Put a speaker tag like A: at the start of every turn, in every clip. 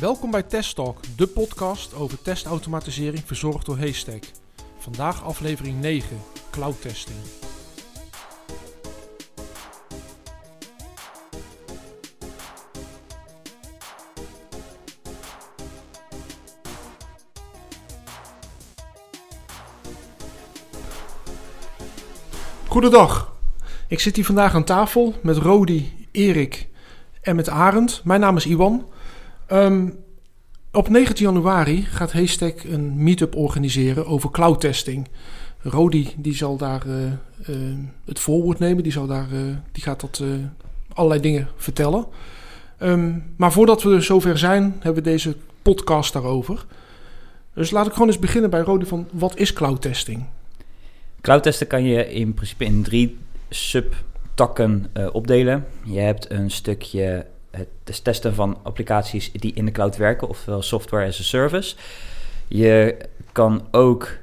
A: Welkom bij Test Talk, de podcast over testautomatisering verzorgd door Haystack. Vandaag aflevering 9, cloud testing. Goedendag. Ik zit hier vandaag aan tafel met Rodi, Erik en met Arend. Mijn naam is Iwan. Ehm, op 19 januari gaat Haystack een meetup organiseren over cloud testing. Rodi die zal daar eh, eh, het voorwoord nemen. Die, zal daar, eh, die gaat dat allerlei dingen vertellen. Ehm, maar voordat we zover zijn, hebben we deze podcast daarover. Dus laat ik gewoon eens beginnen bij Rodi van wat is cloud testing?
B: Cloud testen kan je in principe in drie subtakken opdelen. Je hebt een stukje het testen van applicaties die in de cloud werken, ofwel software as a service. Je kan ook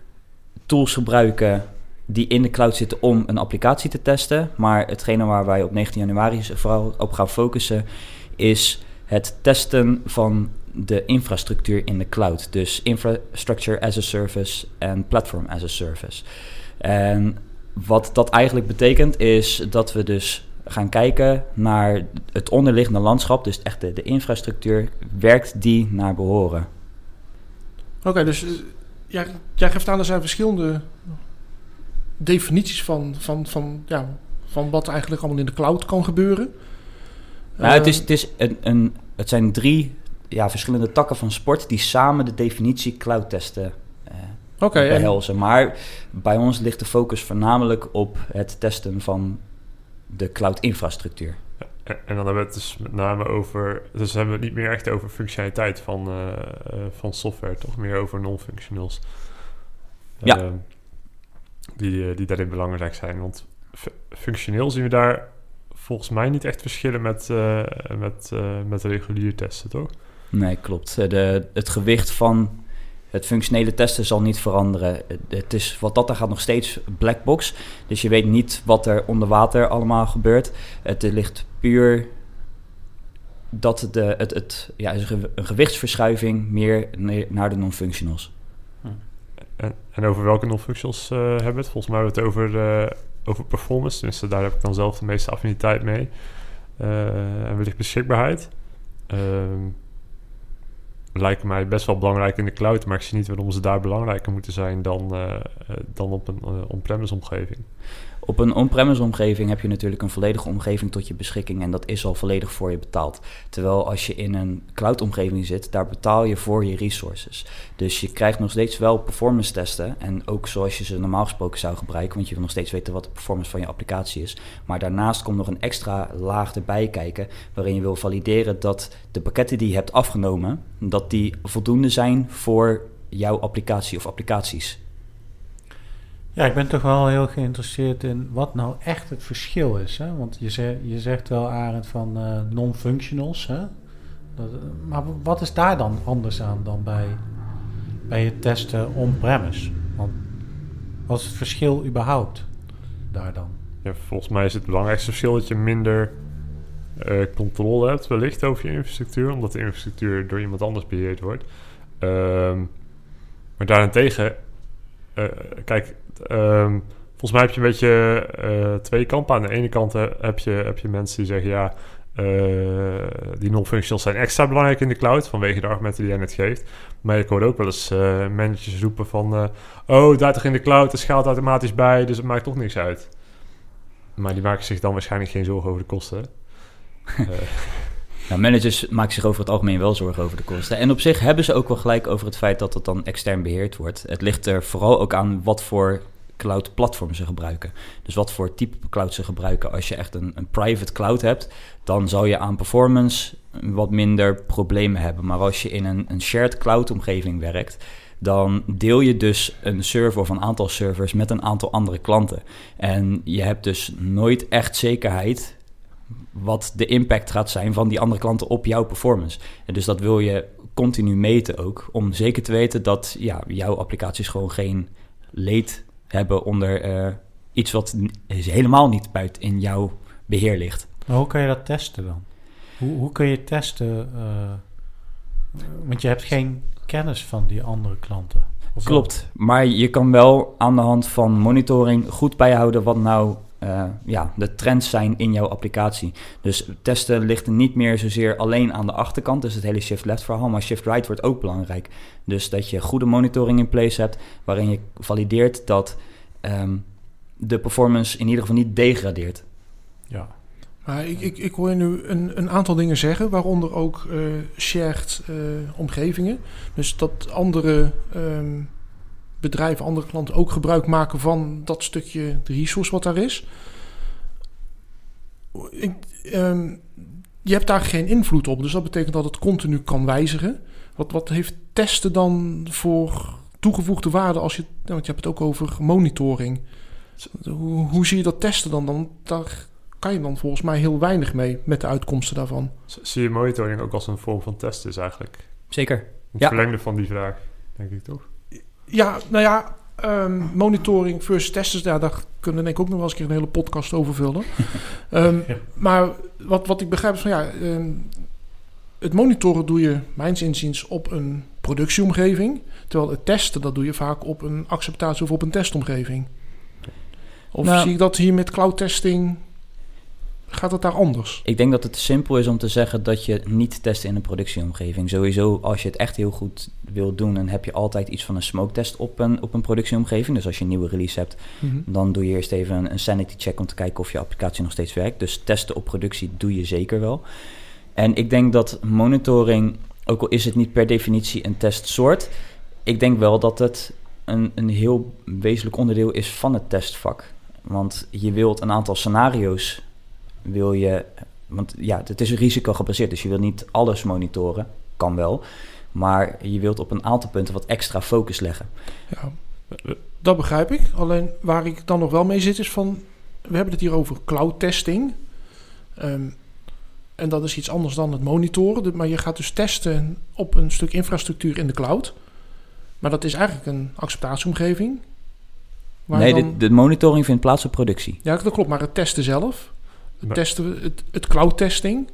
B: tools gebruiken die in de cloud zitten om een applicatie te testen. Maar hetgene waar wij op 19 januari vooral op gaan focussen, is het testen van de infrastructuur in de cloud. Dus infrastructure as a service en platform as a service. En wat dat eigenlijk betekent is dat we dus gaan kijken naar het onderliggende landschap, dus echt de, de infrastructuur, werkt die naar behoren?
A: Oké, dus uh, jij, jij geeft aan, er zijn verschillende definities van, van, van, ja, van wat eigenlijk allemaal in de cloud kan gebeuren.
B: Nou, het, is, het, is een, een, het zijn drie ja, verschillende takken van sport die samen de definitie cloud testen uh, okay, behelzen. En... Maar bij ons ligt de focus voornamelijk op het testen van de cloud-infrastructuur.
C: en dan hebben we het dus met name over... Dus hebben we het niet meer echt over functionaliteit van, uh, van software, toch meer over non-functionals.
B: Ja. Uh,
C: die, die daarin belangrijk zijn. Want functioneel zien we daar volgens mij niet echt verschillen met, met, met regulier testen, toch?
B: Nee, klopt. De, het gewicht van het functionele testen zal niet veranderen. Het is wat dat er gaat nog steeds black box. Dus je weet niet wat er onder water allemaal gebeurt. Het ligt puur dat de, het, het, ja, een gewichtsverschuiving meer naar de non-functionals.
C: En, en, over welke non-functionals uh, hebben we het? Volgens mij hebben we het over, uh, over performance. Tenminste, daar heb ik dan zelf de meeste affiniteit mee. Uh, en wellicht beschikbaarheid. Ehm, lijken mij best wel belangrijk in de cloud, maar ik zie niet waarom ze daar belangrijker moeten zijn dan, uh, dan op een uh, on-premise omgeving.
B: Op een on-premise omgeving heb je natuurlijk een volledige omgeving tot je beschikking en dat is al volledig voor je betaald. Terwijl als je in een cloud omgeving zit, daar betaal je voor je resources. Dus je krijgt nog steeds wel performance testen en ook zoals je ze normaal gesproken zou gebruiken, want je wil nog steeds weten wat de performance van je applicatie is. Maar daarnaast komt nog een extra laag erbij kijken waarin je wil valideren dat de pakketten die je hebt afgenomen, dat die voldoende zijn voor jouw applicatie of applicaties.
D: Ja, ik ben toch wel heel geïnteresseerd in wat nou echt het verschil is. Hè? Want je, zegt, je zegt wel, Arend, van uh, non-functionals. Hè? Dat, maar wat is daar dan anders aan dan bij, bij het testen on-premise? Want wat is het verschil überhaupt daar dan?
C: Ja, volgens mij is het belangrijkste verschil dat je minder uh, controle hebt wellicht over je infrastructuur. Omdat de infrastructuur door iemand anders beheerd wordt. Uh, maar daarentegen, uh, kijk um, volgens mij heb je een beetje uh, twee kanten. Aan de ene kant heb, je, heb je mensen die zeggen... ja, die non-functionals zijn extra belangrijk in de cloud... vanwege de argumenten die jij net geeft. Maar ik hoor ook wel eens managers roepen van... oh, toch in de cloud, dat schaalt automatisch bij... dus het maakt toch niks uit. Maar die maken zich dan waarschijnlijk geen zorgen over de kosten.
B: Nou, managers maken zich over het algemeen wel zorgen over de kosten. En op zich hebben ze ook wel gelijk over het feit dat het dan extern beheerd wordt. Het ligt er vooral ook aan wat voor cloud platform ze gebruiken. Dus wat voor type cloud ze gebruiken. Als je echt een, een private cloud hebt, dan zal je aan performance wat minder problemen hebben. Maar als je in een, een shared cloud omgeving werkt, dan deel je dus een server of een aantal servers met een aantal andere klanten. En je hebt dus nooit echt zekerheid wat de impact gaat zijn van die andere klanten op jouw performance. En dus dat wil je continu meten ook, om zeker te weten dat ja, jouw applicaties gewoon geen leed hebben onder uh, iets wat helemaal niet buiten in jouw beheer ligt.
D: Maar hoe kan je dat testen dan? Hoe, hoe kun je testen uh, Want je hebt geen kennis van die andere klanten. Wel?
B: Klopt, maar je kan wel aan de hand van monitoring goed bijhouden wat nou eh, ja, de trends zijn in jouw applicatie. Dus testen ligt niet meer zozeer alleen aan de achterkant, dus het hele shift-left verhaal, maar shift-right wordt ook belangrijk. Dus dat je goede monitoring in place hebt, waarin je valideert dat ehm, de performance in ieder geval niet degradeert.
D: Ja.
A: Maar ik, ik, ik hoor je nu een, een aantal dingen zeggen, waaronder ook eh, shared eh, omgevingen. Dus dat andere ehm, bedrijven, andere klanten ook gebruik maken van dat stukje de resource wat daar is. Ik, ehm, je hebt daar geen invloed op, dus dat betekent dat het continu kan wijzigen. Wat, wat heeft testen dan voor toegevoegde waarde als je, nou, want je hebt het ook over monitoring. Hoe, hoe zie je dat testen dan? dan? Daar kan je dan volgens mij heel weinig mee met de uitkomsten daarvan.
C: Zie je monitoring ook als een vorm van test is eigenlijk?
B: Zeker.
C: Het
B: Ja.
C: verlengde van die vraag, denk ik toch?
A: Ja, nou ja, ehm, monitoring versus testen, ja, daar kunnen we denk ik ook nog wel eens een keer een hele podcast over vullen. Ehm,
D: Ja.
A: Maar wat, wat ik begrijp is van ja, ehm, het monitoren doe je mijns inziens op een productieomgeving, terwijl het testen dat doe je vaak op een acceptatie of op een testomgeving. Of
B: Nou-
A: zie ik dat hier met cloud testing, gaat het daar anders?
B: Ik denk dat het simpel is om te zeggen dat je niet test in een productieomgeving. Sowieso, als je het echt heel goed wil doen, dan heb je altijd iets van een smoke test op een, op een productieomgeving. Dus als je een nieuwe release hebt, dan doe je eerst even een, een sanity check om te kijken of je applicatie nog steeds werkt. Dus testen op productie doe je zeker wel. En ik denk dat monitoring, ook al is het niet per definitie een testsoort, ik denk wel dat het een, een heel wezenlijk onderdeel is van het testvak. Want je wilt een aantal scenario's, wil je, want ja, het is een risico gebaseerd, dus je wil niet alles monitoren, kan wel. Maar je wilt op een aantal punten wat extra focus leggen.
A: Ja, dat begrijp ik. Alleen waar ik dan nog wel mee zit is van... We hebben het hier over cloud testing. Ehm, en dat is iets anders dan het monitoren. Maar je gaat dus testen op een stuk infrastructuur in de cloud. Maar dat is eigenlijk een acceptatieomgeving.
B: Nee,
A: dan-
B: de, de monitoring vindt plaats op productie.
A: Ja, dat klopt. Maar het testen zelf... Het,
C: Maar-
A: testen, het, het cloud testing...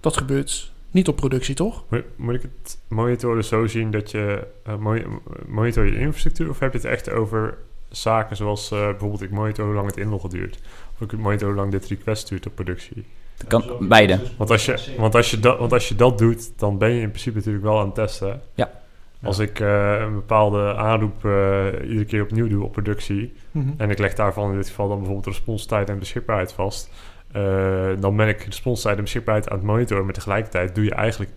A: Dat gebeurt niet op productie, toch?
C: Moet, moet ik het monitoren zo zien dat je eh, mo- monitor je infrastructuur of heb je het echt over zaken zoals eh, bijvoorbeeld ik monitor hoe lang het inloggen duurt of ik monitor hoe lang dit request duurt op productie.
B: Dat kan beide.
C: Want als je, want als je, dat, want als je dat doet, dan ben je in principe natuurlijk wel aan het testen.
B: Ja.
C: Als ik eh, een bepaalde aanroep eh, iedere keer opnieuw doe op productie
A: Mhm.
C: en ik leg daarvan in dit geval dan bijvoorbeeld responstijd en beschikbaarheid vast, eh, dan ben ik responstijd en beschikbaarheid aan het monitoren, maar tegelijkertijd doe je eigenlijk,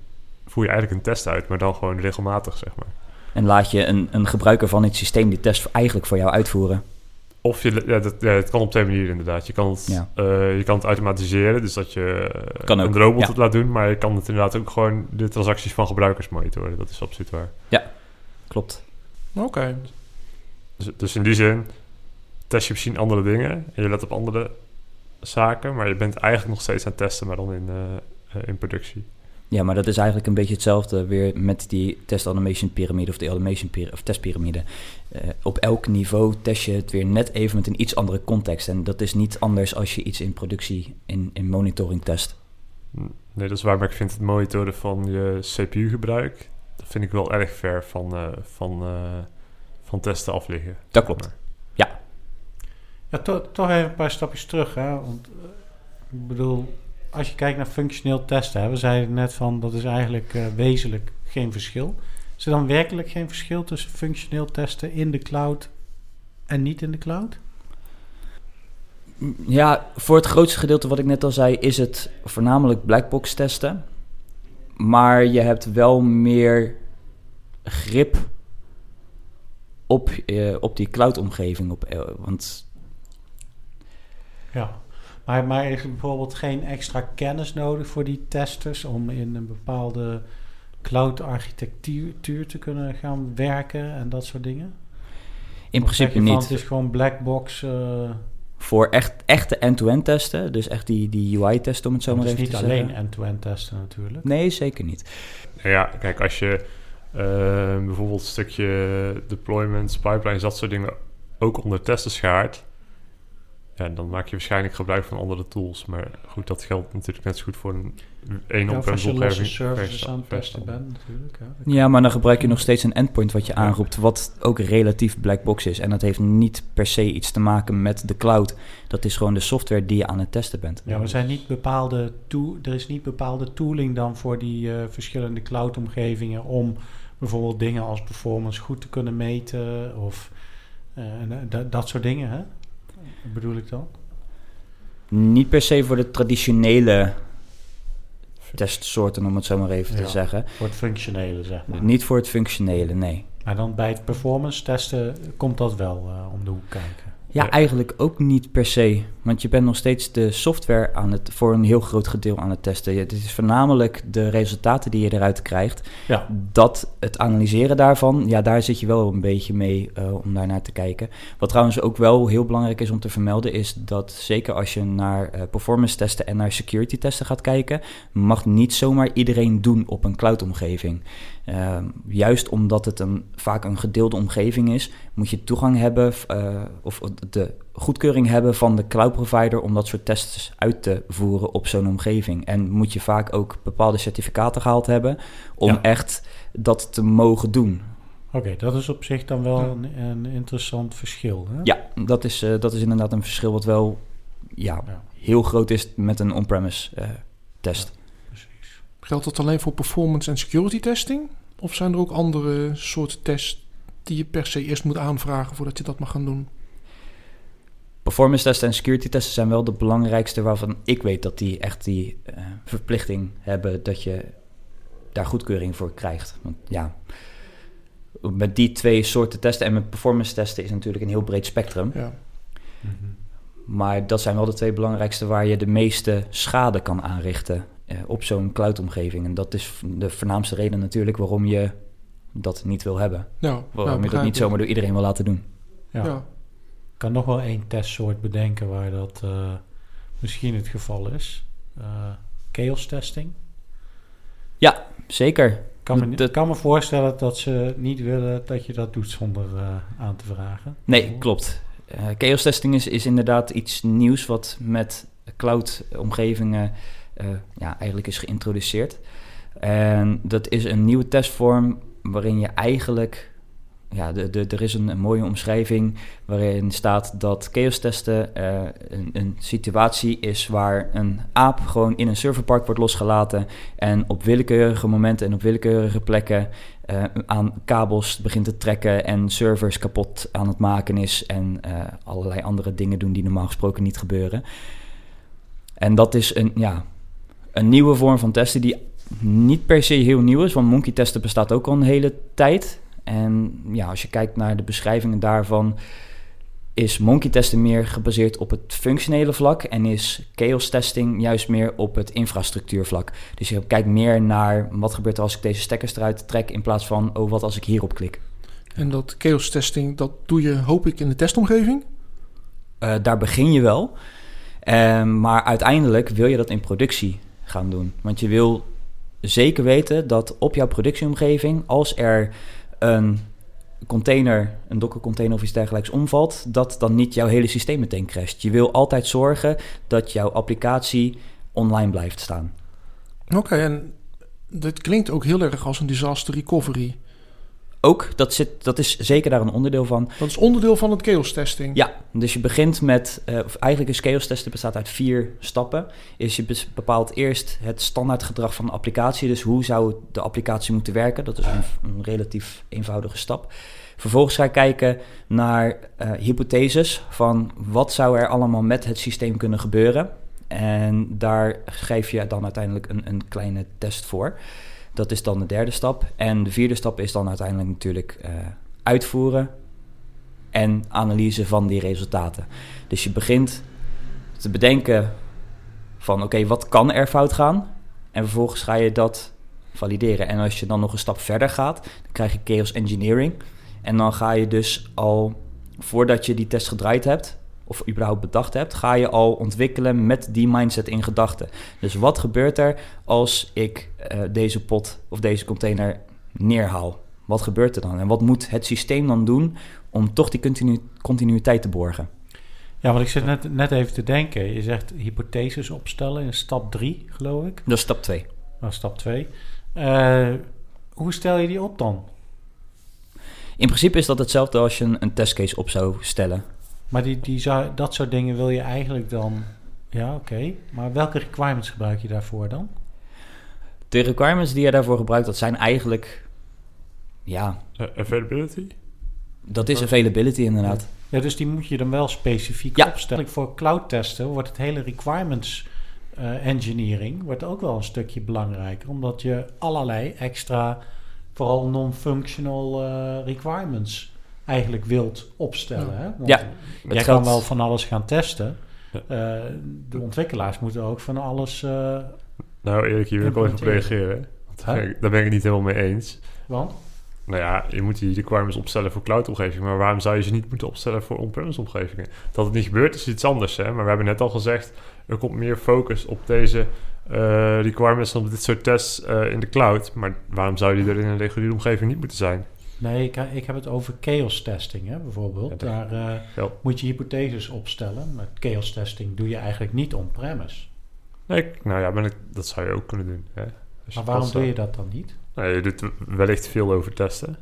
C: voer je eigenlijk een test uit, maar dan gewoon regelmatig, zeg maar.
B: En laat je een, een gebruiker van het systeem die test eigenlijk voor jou uitvoeren.
C: Of je, ja, dat, ja, het kan op twee manieren inderdaad. Je kan het,
B: Ja.
C: eh, je kan het automatiseren, dus dat je eh,
B: Kan ook,
C: een robot
B: ja.
C: het laat doen, maar je kan het inderdaad ook gewoon de transacties van gebruikers monitoren. Dat is absoluut waar.
B: Klopt.
A: Oké.
C: Dus, dus in die zin test je misschien andere dingen en je let op andere zaken, maar je bent eigenlijk nog steeds aan het testen, maar dan in, eh, eh, in productie.
B: Ja, maar dat is eigenlijk een beetje hetzelfde weer met die test automation piramide of de automation of testpiramide. Eh, op elk niveau test je het weer net even met een iets andere context. En dat is niet anders als je iets in productie, in, in monitoring test.
C: Nee, dat is waar, maar ik vind het monitoren van je CPU-gebruik, dat vind ik wel erg ver van, van, van testen af liggen.
B: Dat klopt.
D: Ja, to- toch even een paar stapjes terug. Hè? Want, eh, ik bedoel, als je kijkt naar functioneel testen, hè, we zeiden net van dat is eigenlijk eh, wezenlijk geen verschil. Is er dan werkelijk geen verschil tussen functioneel testen in de cloud en niet in de cloud?
B: Ja, voor het grootste gedeelte wat ik net al zei, is het voornamelijk blackbox testen. Maar je hebt wel meer grip op, eh, op die cloud-omgeving. Eh, want
D: Ja. Maar, maar is er bijvoorbeeld geen extra kennis nodig voor die testers om in een bepaalde cloud-architectuur te kunnen gaan werken en dat soort dingen?
B: in
D: Of
B: principe
D: je van,
B: niet.
D: Het is gewoon blackbox. eh
B: Voor echt, echte end-to-end testen, dus echt die, die UI-testen om het zo
D: het
B: maar
D: is
B: even
D: niet
B: te
D: alleen
B: zeggen.
D: end-to-end testen natuurlijk.
B: Nee, zeker niet.
C: Nou ja, kijk, als je eh, bijvoorbeeld een stukje deployments, pipelines, dat soort dingen ook onder testen schaart, ja, dan maak je waarschijnlijk gebruik van andere tools. Maar goed, dat geldt natuurlijk net zo goed voor een één
D: Ja,
C: op een
D: als je losse
C: doelgeving
D: services aan het testen bent natuurlijk. Ja.
B: Ja, maar dan gebruik je nog steeds een endpoint wat je aanroept, wat ook relatief black box is. En dat heeft niet per se iets te maken met de cloud. Dat is gewoon de software die je aan het testen bent.
D: Ja, maar er zijn niet bepaalde er is niet bepaalde tooling dan voor die eh, verschillende cloud-omgevingen om bijvoorbeeld dingen als performance goed te kunnen meten of eh, en, eh, dat- dat soort dingen, hè? Wat bedoel ik dan?
B: Niet per se voor de traditionele testsoorten, om het zo maar even
D: Ja.
B: te zeggen.
D: Voor het functionele, zeg maar.
B: Niet voor het functionele, nee.
D: Maar dan bij het performance testen komt dat wel eh, om de hoek kijken.
B: Ja,
C: Ja.
B: eigenlijk ook niet per se. Want je bent nog steeds de software aan het, voor een heel groot gedeelte aan het testen. Het is voornamelijk de resultaten die je eruit krijgt.
D: Ja,
B: Dat het analyseren daarvan, ja, daar zit je wel een beetje mee eh, om daar naar te kijken. Wat trouwens ook wel heel belangrijk is om te vermelden, is dat zeker als je naar eh, performance testen en naar security testen gaat kijken, mag niet zomaar iedereen doen op een cloud-omgeving. Ehm, juist omdat het een, vaak een gedeelde omgeving is, moet je toegang hebben eh, of de goedkeuring hebben van de cloud provider om dat soort tests uit te voeren op zo'n omgeving. En moet je vaak ook bepaalde certificaten gehaald hebben om
D: Ja.
B: echt dat te mogen doen.
D: oké, dat is op zich dan wel een, een interessant verschil. Hè?
B: Ja, dat is, eh, dat is inderdaad een verschil wat wel ja,
D: Ja.
B: heel groot is met een on-premise eh, test.
A: Geldt dat alleen voor performance en security testing? Of zijn er ook andere soorten tests die je per se eerst moet aanvragen voordat je dat mag gaan doen?
B: Performance testen en security testen zijn wel de belangrijkste waarvan ik weet dat die echt die eh, verplichting hebben dat je daar goedkeuring voor krijgt. Want ja, met die twee soorten testen en met performance testen is natuurlijk een heel breed spectrum.
A: Ja.
D: Mhm.
B: Maar dat zijn wel de twee belangrijkste waar je de meeste schade kan aanrichten op zo'n cloud-omgeving. En dat is de voornaamste reden natuurlijk waarom je dat niet wil hebben.
A: Ja,
B: Waarom
A: ja,
B: je dat niet zomaar door iedereen wil laten doen.
D: Ja.
A: Ja.
D: Ik kan nog wel één testsoort bedenken waar dat eh, misschien het geval is. Eh, chaos testing.
B: Zeker.
D: Ik kan me,
B: Dat-
D: ik kan me voorstellen dat ze niet willen dat je dat doet zonder eh, aan te vragen.
B: Nee, klopt. Eh chaos testing is, is inderdaad iets nieuws wat met cloud-omgevingen eh, ja, eigenlijk is geïntroduceerd. En dat is een nieuwe testvorm waarin je eigenlijk... Ja, de, de, er is een, mooie omschrijving waarin staat dat chaos testen eh, een, een situatie is waar een aap gewoon in een serverpark wordt losgelaten en op willekeurige momenten en op willekeurige plekken eh, aan kabels begint te trekken en servers kapot aan het maken is en eh, allerlei andere dingen doen die normaal gesproken niet gebeuren. En dat is een, ja, een nieuwe vorm van testen die niet per se heel nieuw is, want monkey testen bestaat ook al een hele tijd. En ja, als je kijkt naar de beschrijvingen daarvan, is monkey testen meer gebaseerd op het functionele vlak en is chaos testing juist meer op het infrastructuurvlak. Dus je kijkt meer naar wat gebeurt er als ik deze stekkers eruit trek in plaats van oh wat als ik hierop klik.
A: En dat chaos testing, dat doe je hoop ik in de testomgeving.
B: Eh, daar begin je wel. Ehm, maar uiteindelijk wil je dat in productie gaan doen. Want je wil zeker weten dat op jouw productieomgeving, als er een container, een Docker container of iets dergelijks omvalt, dat dan niet jouw hele systeem meteen crasht. Je wil altijd zorgen dat jouw applicatie online blijft staan.
A: Oké, en dat klinkt ook heel erg als een disaster recovery.
B: Ook, dat, zit, dat is zeker daar een onderdeel van.
A: Dat is onderdeel van het chaos testing.
B: Ja, dus je begint met, eh, of eigenlijk is chaos testen bestaat uit vier stappen. Is je bepaalt eerst het standaardgedrag van de applicatie. Dus hoe zou de applicatie moeten werken? Dat is een, een relatief eenvoudige stap. Vervolgens ga je kijken naar eh, hypotheses van wat zou er allemaal met het systeem kunnen gebeuren. En daar schrijf je dan uiteindelijk een, een kleine test voor. Dat is dan de derde stap. En de vierde stap is dan uiteindelijk natuurlijk eh, uitvoeren en analyse van die resultaten. Dus je begint te bedenken van oké, wat kan er fout gaan? En vervolgens ga je dat valideren. En als je dan nog een stap verder gaat, dan krijg je chaos engineering. En dan ga je dus al, voordat je die test gedraaid hebt, of überhaupt bedacht hebt, ga je al ontwikkelen met die mindset in gedachten. Dus wat gebeurt er als ik eh, deze pot of deze container neerhaal? Wat gebeurt er dan? En wat moet het systeem dan doen om toch die continu- continuïteit te borgen?
D: Ja, Ja, want ik zit net, net even te denken. Je zegt hypotheses opstellen in stap 3, geloof ik.
B: Dat is stap 2.
D: Nou, stap 2. Uh, hoe stel je die op dan?
B: In principe is dat hetzelfde als je een, een testcase op zou stellen.
D: Maar die, die zou, dat soort dingen wil je eigenlijk dan... Ja, oké. Maar welke requirements gebruik je daarvoor dan?
B: De requirements die je daarvoor gebruikt, dat zijn eigenlijk... Ja...
C: Uh, availability?
B: Dat is availability inderdaad.
D: Ja, dus die moet je dan wel specifiek ja. opstellen. Voor cloud testen wordt het hele requirements uh, engineering wordt ook wel een stukje belangrijker. Omdat je allerlei extra, vooral non-functional uh, requirements eigenlijk wilt opstellen. Ja, hè? Want
B: ja
D: jij kan wel van alles gaan testen. Uh, de ontwikkelaars moeten ook van alles.
C: nou, Erik, hier wil ik wel even op reageren. Huh? Daar ben ik het niet helemaal mee eens.
D: Want?
C: Nou ja, je moet die requirements opstellen voor cloud-omgevingen. Maar waarom zou je ze niet moeten opstellen voor on-premise omgevingen? Dat het niet gebeurt is iets anders. Hè? Maar we hebben net al gezegd, er komt meer focus op deze uh, requirements van dit soort tests uh, in de cloud. Maar waarom zou die er in een reguliere omgeving niet moeten zijn?
D: Nee, ik, ik heb het over chaos testing hè, bijvoorbeeld. Ja, Daar uh, ja. moet je hypotheses opstellen. Met chaos testing doe je eigenlijk niet on-premise.
C: Nee, nou ja, ik, dat zou je ook kunnen doen. Hè?
D: maar waarom doe je dat dan niet?
C: Nou, je doet wellicht veel over testen.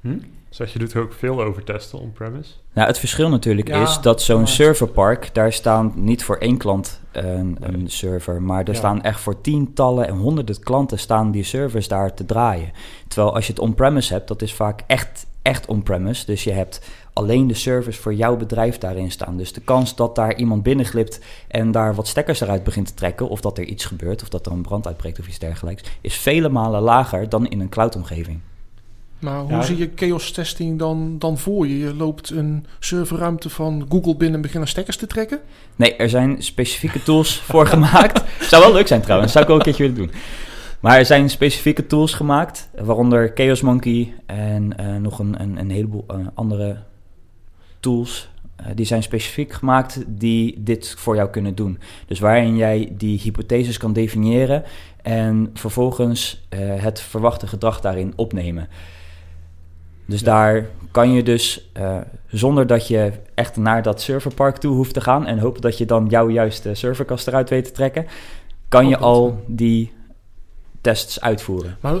D: Hm?
C: Zeg je doet ook veel over testen on-premise?
B: Nou, het verschil natuurlijk ja, is dat zo'n serverpark, daar staan niet voor één klant een, nee. een server, maar er ja. staan echt voor tientallen en honderden klanten staan die servers daar te draaien. Terwijl als je het on-premise hebt, dat is vaak echt, echt on-premise. Dus je hebt alleen de servers voor jouw bedrijf daarin staan. Dus de kans dat daar iemand binnenglipt en daar wat stekkers eruit begint te trekken, of dat er iets gebeurt, of dat er een brand uitbreekt of iets dergelijks, is vele malen lager dan in een cloud-omgeving.
A: Maar hoe ja, zie je chaos testing dan, dan voor je? Je loopt een serverruimte van Google binnen en begint stekkers te trekken?
B: Nee, er zijn specifieke tools voor gemaakt. Zou wel leuk zijn trouwens, zou ik ook een keertje willen doen. Maar er zijn specifieke tools gemaakt, waaronder Chaos Monkey en uh, nog een, een, een heleboel uh, andere tools. Uh, die zijn specifiek gemaakt die dit voor jou kunnen doen. Dus waarin jij die hypotheses kan definiëren en vervolgens het verwachte gedrag daarin opnemen. Dus ja. daar kan je dus, uh, zonder dat je echt naar dat serverpark toe hoeft te gaan en hopen dat je dan jouw juiste serverkast eruit weet te trekken, kan oh, je al die tests uitvoeren.
A: Maar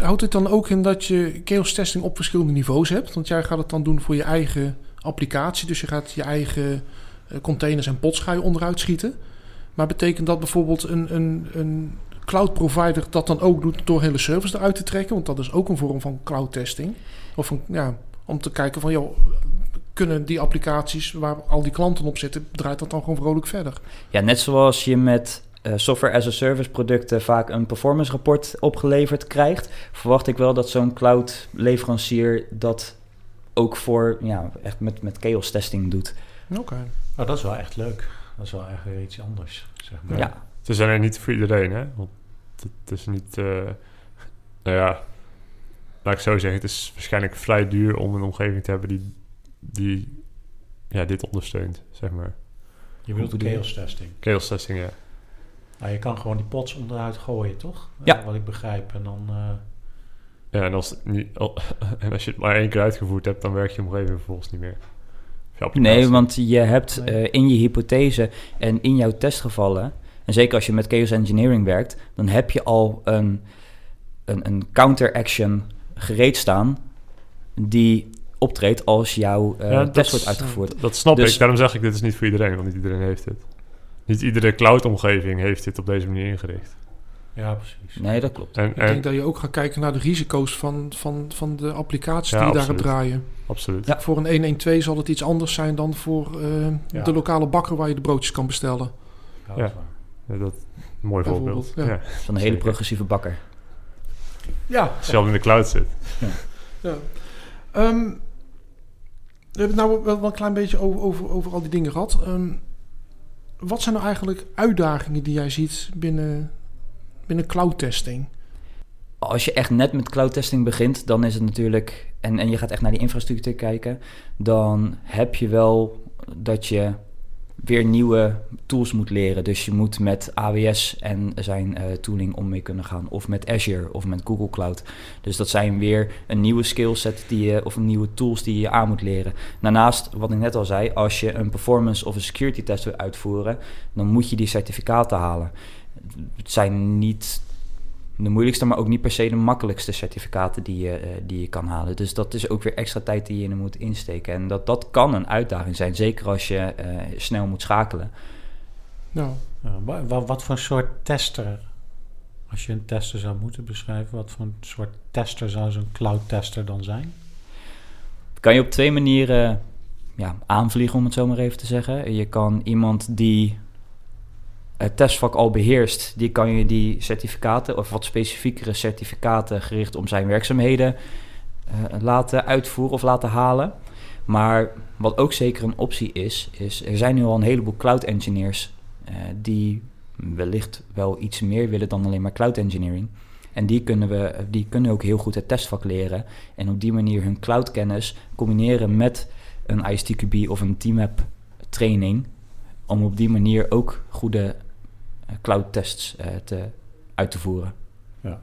A: houdt het dan ook in dat je chaos testing op verschillende niveaus hebt? Want jij gaat het dan doen voor je eigen applicatie, dus je gaat je eigen uh, containers en pots ga je onderuit schieten. Maar betekent dat bijvoorbeeld een, een, een cloud provider dat dan ook doet door hele servers eruit te trekken? Want dat is ook een vorm van cloud testing. Of een, ja, om te kijken van, joh, kunnen die applicaties waar al die klanten op zitten, draait dat dan gewoon vrolijk verder?
B: Ja, net zoals je met uh, software as a service producten vaak een performance rapport opgeleverd krijgt, verwacht ik wel dat zo'n cloud leverancier dat ook voor, ja, echt met, met chaos testing doet.
A: Oké. Okay.
D: Oh, dat is wel echt leuk. Dat is wel echt weer iets anders, zeg maar.
B: Ja.
C: Ze zijn er niet voor iedereen, hè? Want het is niet, uh, nou ja, laat ik zo zeggen, het is waarschijnlijk vrij duur om een omgeving te hebben die, die ja, dit ondersteunt, zeg maar.
D: Je bedoelt chaos testing?
C: Chaos testing, ja.
D: Nou, je kan gewoon die pots onderuit gooien, toch?
B: Ja.
D: Uh, wat ik begrijp. En dan... Uh...
C: Ja, en als, niet, en als je het maar één keer uitgevoerd hebt, dan werkt je omgeving vervolgens niet meer.
B: Nee, want je hebt uh, in je hypothese en in jouw testgevallen... en zeker als je met chaos engineering werkt... dan heb je al een, een, een counter-action gereed staan die optreedt als jouw uh, ja, test wordt uitgevoerd.
C: Dat snap dus, ik. Daarom zeg ik, dit is niet voor iedereen, want niet iedereen heeft dit. Niet iedere cloud-omgeving heeft dit op deze manier ingericht.
D: Ja, precies.
B: Nee, dat klopt.
A: En, ik en, denk dat je ook gaat kijken naar de risico's van, van, van de applicaties ja, die absoluut. daarop draaien.
C: Absoluut.
A: Ja. Voor een 112 zal het iets anders zijn dan voor uh, ja. de lokale bakker waar je de broodjes kan bestellen.
C: Ja, dat, ja. Dat mooi voorbeeld. Ja.
B: Van een hele progressieve bakker.
A: Ja.
C: Zelf in de cloud zit.
A: Ja. ja. Um, we hebben het nou wel, een klein beetje over, over, over al die dingen gehad. Um, wat zijn nou eigenlijk uitdagingen die jij ziet binnen, binnen cloud testing?
B: Als je echt net met cloud testing begint, dan is het natuurlijk. En, en je gaat echt naar die infrastructuur kijken. Dan heb je wel dat je weer nieuwe tools moet leren. Dus je moet met AWS en zijn eh, tooling om mee kunnen gaan. Of met Azure of met Google Cloud. Dus dat zijn weer een nieuwe skillset die je, of nieuwe tools die je aan moet leren. Daarnaast, wat ik net al zei, als je een performance of een security test wil uitvoeren, dan moet je die certificaten halen. Het zijn niet de moeilijkste, maar ook niet per se de makkelijkste certificaten die je, uh, die je kan halen. Dus dat is ook weer extra tijd die je in moet insteken. En dat, dat kan een uitdaging zijn, zeker als je uh, snel moet schakelen.
D: Nou. wat, wat voor soort tester, als je een tester zou moeten beschrijven, wat voor soort tester zou zo'n cloud tester dan zijn?
B: Dat kan je op twee manieren ja, aanvliegen, om het zo maar even te zeggen. Je kan iemand die het testvak al beheerst, die kan je die certificaten of wat specifiekere certificaten gericht om zijn werkzaamheden uh, laten uitvoeren of laten halen. Maar wat ook zeker een optie is, is er zijn nu al een heleboel cloud engineers uh, die wellicht wel iets meer willen dan alleen maar cloud engineering. En die kunnen, we, die kunnen ook heel goed het testvak leren. En op die manier hun cloud kennis combineren met een ISTQB of een TMAP training. Om op die manier ook goede eh, cloud tests uh, te, uit te voeren.
D: Ja.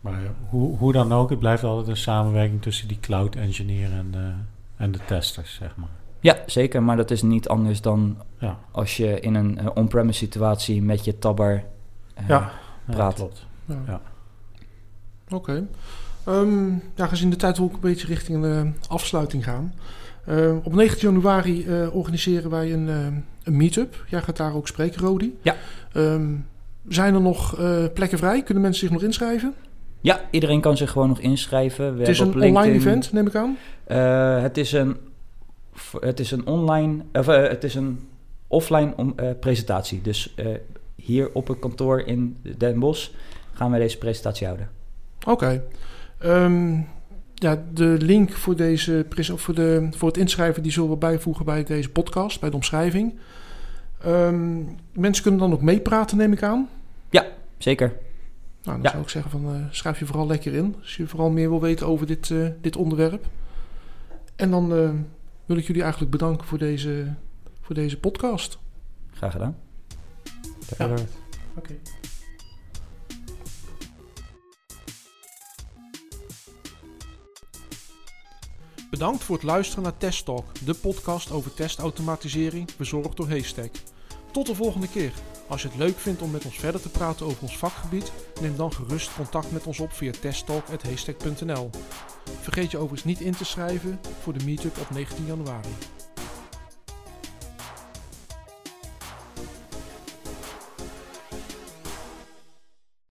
D: Maar hoe, hoe dan ook, het blijft altijd een samenwerking tussen die cloud engineer en de, en de testers, zeg maar.
B: Ja, zeker. Maar dat is niet anders dan ja. als je in een uh, on-premise situatie met je tabber uh,
D: ja.
B: praat.
D: Ja, klopt. Ja. ja.
A: Oké. Okay. Um, ja, gezien de tijd ook een beetje richting de afsluiting gaan. Uh, op 19 januari uh, organiseren wij een, uh, een meet-up. Jij gaat daar ook spreken, Rodi.
B: Ja.
A: Um, zijn er nog plekken vrij? Kunnen mensen zich nog inschrijven?
B: Ja, iedereen kan zich gewoon nog inschrijven. We
A: het is een online event, neem ik aan?
B: het, is een, het is een online... Of, het is een offline om, presentatie. Dus hier op het kantoor in Den Bosch gaan wij deze presentatie houden.
A: Oké. Okay. Um, ja, de link voor, deze, voor, de, voor het inschrijven die zullen we bijvoegen bij deze podcast, bij de omschrijving. Um, mensen kunnen dan ook meepraten, neem ik aan.
B: Ja, zeker.
A: Nou, dan ja. zou ik zeggen van uh, schrijf je vooral lekker in. Als je vooral meer wil weten over dit, uh, dit onderwerp. En dan uh, wil ik jullie eigenlijk bedanken voor deze, voor deze podcast.
B: Graag gedaan.
C: Ja. Oké.
D: Okay.
A: Bedankt voor het luisteren naar Test Talk, de podcast over testautomatisering bezorgd door Haystack. Tot de volgende keer. Als je het leuk vindt om met ons verder te praten over ons vakgebied, neem dan gerust contact met ons op via testtalk.haystack.nl. Vergeet je overigens niet in te schrijven voor de meetup op 19 januari.